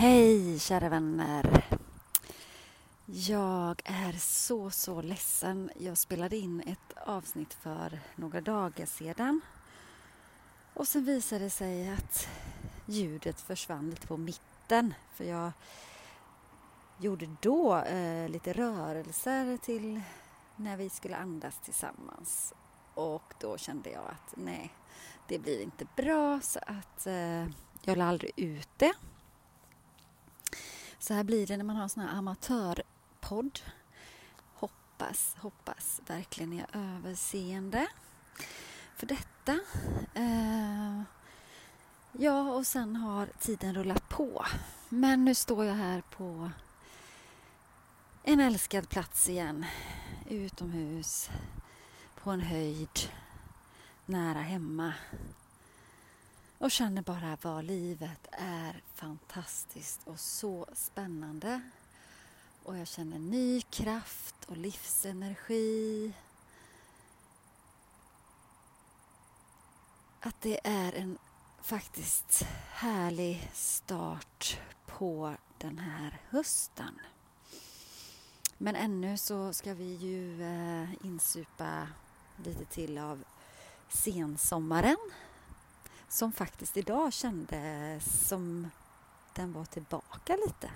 Hej kära vänner! Jag är så, så ledsen. Jag spelade in ett avsnitt för några dagar sedan. Och sen visade det sig att ljudet försvann lite på mitten. För jag gjorde då eh, lite rörelser till när vi skulle andas tillsammans. Och då kände jag att nej, det blir inte bra så att eh, jag la aldrig ut det. Så här blir det när man har en sån här amatörpodd. Hoppas, hoppas verkligen ni har överseende för detta. Eh, ja, och sen har tiden rullat på. Men nu står jag här på en älskad plats igen. Utomhus, på en höjd, nära hemma och känner bara vad livet är fantastiskt och så spännande. Och jag känner ny kraft och livsenergi. Att det är en faktiskt härlig start på den här hösten. Men ännu så ska vi ju eh, insupa lite till av sensommaren som faktiskt idag kändes som den var tillbaka lite.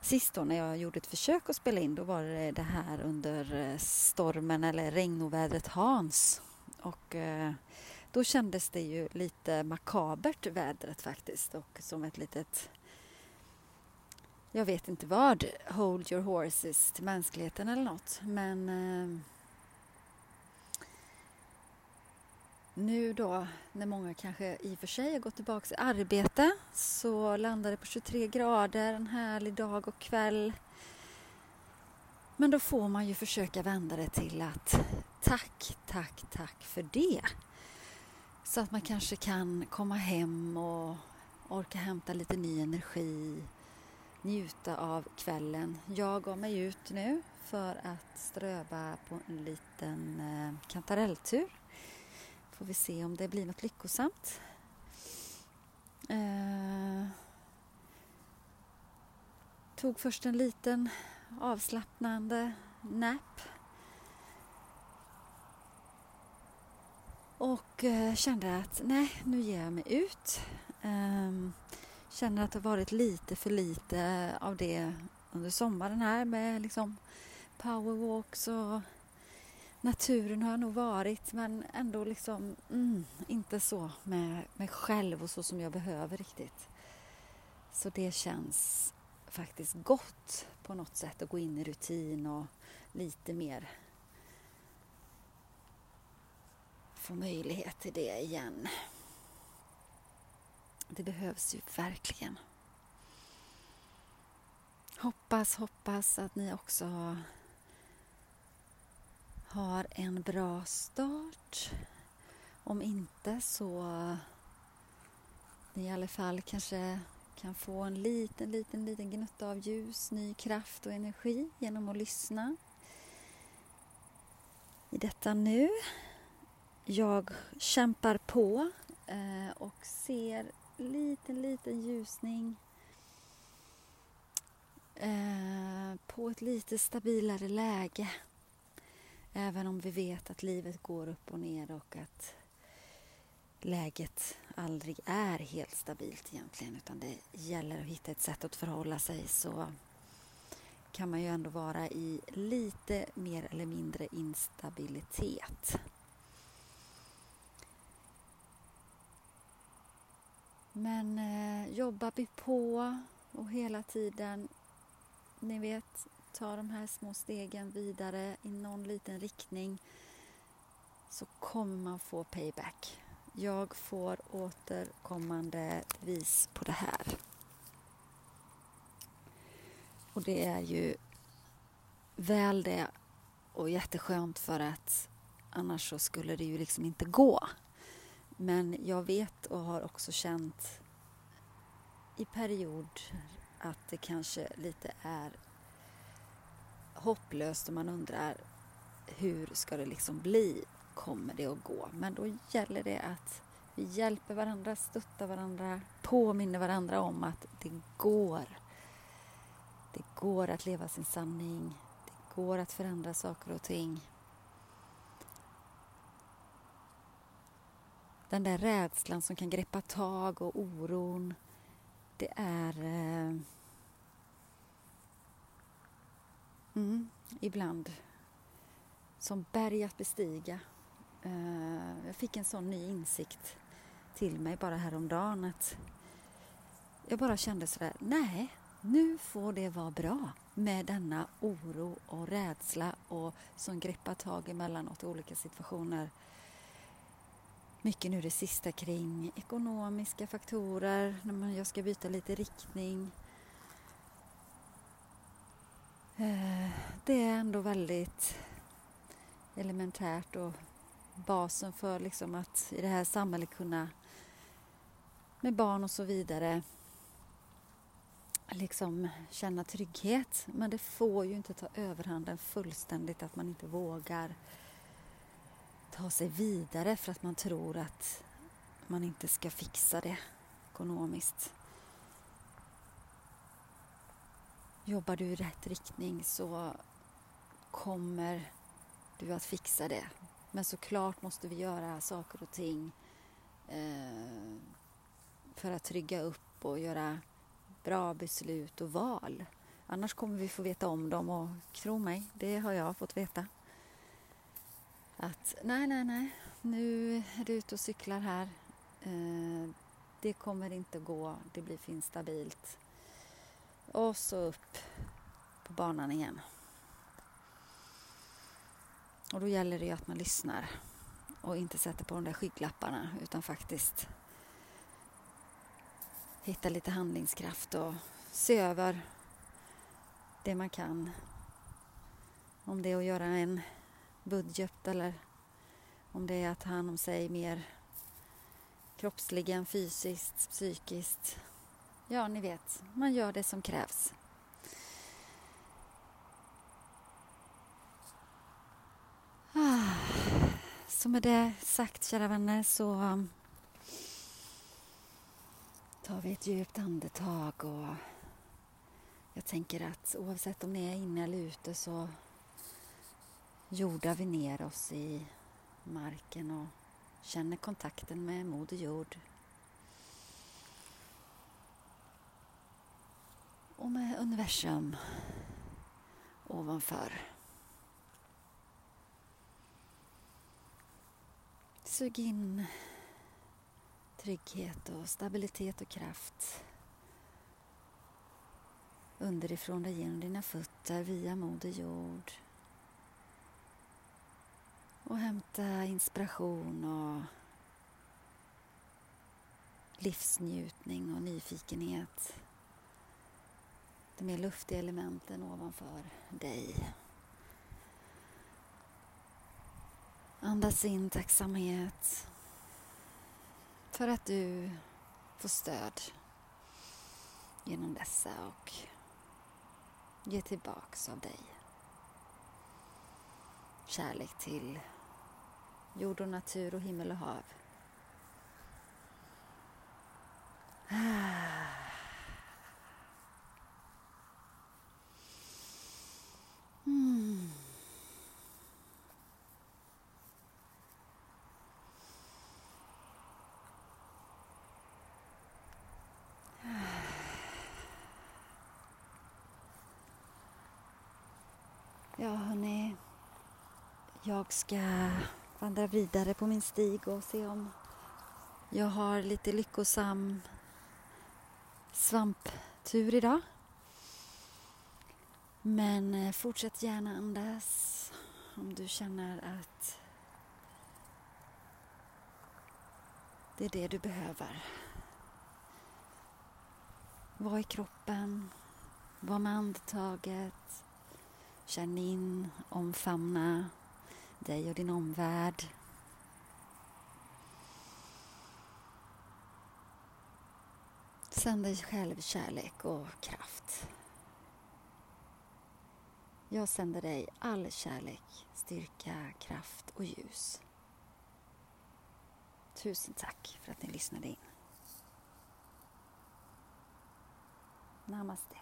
Sist då när jag gjorde ett försök att spela in då var det det här under eh, stormen eller regnovädret Hans. Och eh, då kändes det ju lite makabert vädret faktiskt och som ett litet jag vet inte vad, hold your horses till mänskligheten eller något. Men eh, nu då när många kanske i och för sig har gått tillbaka till arbete så landar det på 23 grader en härlig dag och kväll. Men då får man ju försöka vända det till att tack, tack, tack för det. Så att man kanske kan komma hem och orka hämta lite ny energi, njuta av kvällen. Jag gav mig ut nu för att ströva på en liten eh, kantarelltur Får vi se om det blir något lyckosamt. Eh, tog först en liten avslappnande nap. Och eh, kände att nej, nu ger jag mig ut. Eh, känner att det har varit lite för lite av det under sommaren här med liksom powerwalks och naturen har jag nog varit men ändå liksom mm, inte så med mig själv och så som jag behöver riktigt. Så det känns faktiskt gott på något sätt att gå in i rutin och lite mer få möjlighet till det igen. Det behövs ju verkligen. Hoppas, hoppas att ni också har en bra start. Om inte så ni i alla fall kanske kan få en liten, liten, liten gnutta av ljus, ny kraft och energi genom att lyssna i detta nu. Jag kämpar på eh, och ser liten, liten ljusning eh, på ett lite stabilare läge. Även om vi vet att livet går upp och ner och att läget aldrig är helt stabilt egentligen utan det gäller att hitta ett sätt att förhålla sig så kan man ju ändå vara i lite mer eller mindre instabilitet. Men eh, jobbar vi på och hela tiden, ni vet, ta de här små stegen vidare i någon liten riktning så kommer man få payback. Jag får återkommande vis på det här. Och det är ju väl det och jätteskönt för att annars så skulle det ju liksom inte gå. Men jag vet och har också känt i period att det kanske lite är hopplöst och man undrar hur ska det liksom bli? Kommer det att gå? Men då gäller det att vi hjälper varandra, stöttar varandra, påminner varandra om att det går. Det går att leva sin sanning. Det går att förändra saker och ting. Den där rädslan som kan greppa tag och oron, det är eh, mm, ibland som berg att bestiga. Uh, jag fick en sån ny insikt till mig bara häromdagen att jag bara kände sådär, nej, nu får det vara bra med denna oro och rädsla och som greppar tag emellanåt i olika situationer. Mycket nu det sista kring ekonomiska faktorer, när jag ska byta lite riktning. Eh, det är ändå väldigt elementärt och basen för liksom att i det här samhället kunna med barn och så vidare liksom känna trygghet. Men det får ju inte ta överhanden fullständigt att man inte vågar ta sig vidare för att man tror att man inte ska fixa det ekonomiskt. Jobbar du i rätt riktning så kommer du att fixa det. Men såklart måste vi göra saker och ting eh, för att trygga upp och göra bra beslut och val. Annars kommer vi få veta om dem och tro mig, det har jag fått veta. Att nej, nej, nej, nu är du ute och cyklar här. Eh, det kommer inte gå, det blir för instabilt. Och så upp på banan igen. Och då gäller det ju att man lyssnar och inte sätter på de där skygglapparna utan faktiskt hitta lite handlingskraft och se över det man kan. Om det är att göra en budget eller om det är att ta hand om sig mer kroppsligen, fysiskt, psykiskt. Ja, ni vet, man gör det som krävs. Ah, så med det sagt, kära vänner, så um, tar vi ett djupt andetag och jag tänker att oavsett om ni är inne eller ute så jordar vi ner oss i marken och känner kontakten med Moder Jord. Och med universum ovanför. Sug in trygghet och stabilitet och kraft underifrån dig genom dina fötter via Moder Jord. Och hämta inspiration och livsnjutning och nyfikenhet. De mer luftiga elementen ovanför dig. Andas in tacksamhet för att du får stöd genom dessa och ge tillbaks av dig. Kärlek till jord och natur och himmel och hav. Ah. Mm. Ja, hörni. Jag ska vandra vidare på min stig och se om jag har lite lyckosam svamptur idag. Men eh, fortsätt gärna andas om du känner att det är det du behöver. Var i kroppen, var med andetaget. Känn in, omfamna dig och din omvärld. Sänd dig själv kärlek och kraft. Jag sänder dig all kärlek, styrka, kraft och ljus. Tusen tack för att ni lyssnade in. Namaste.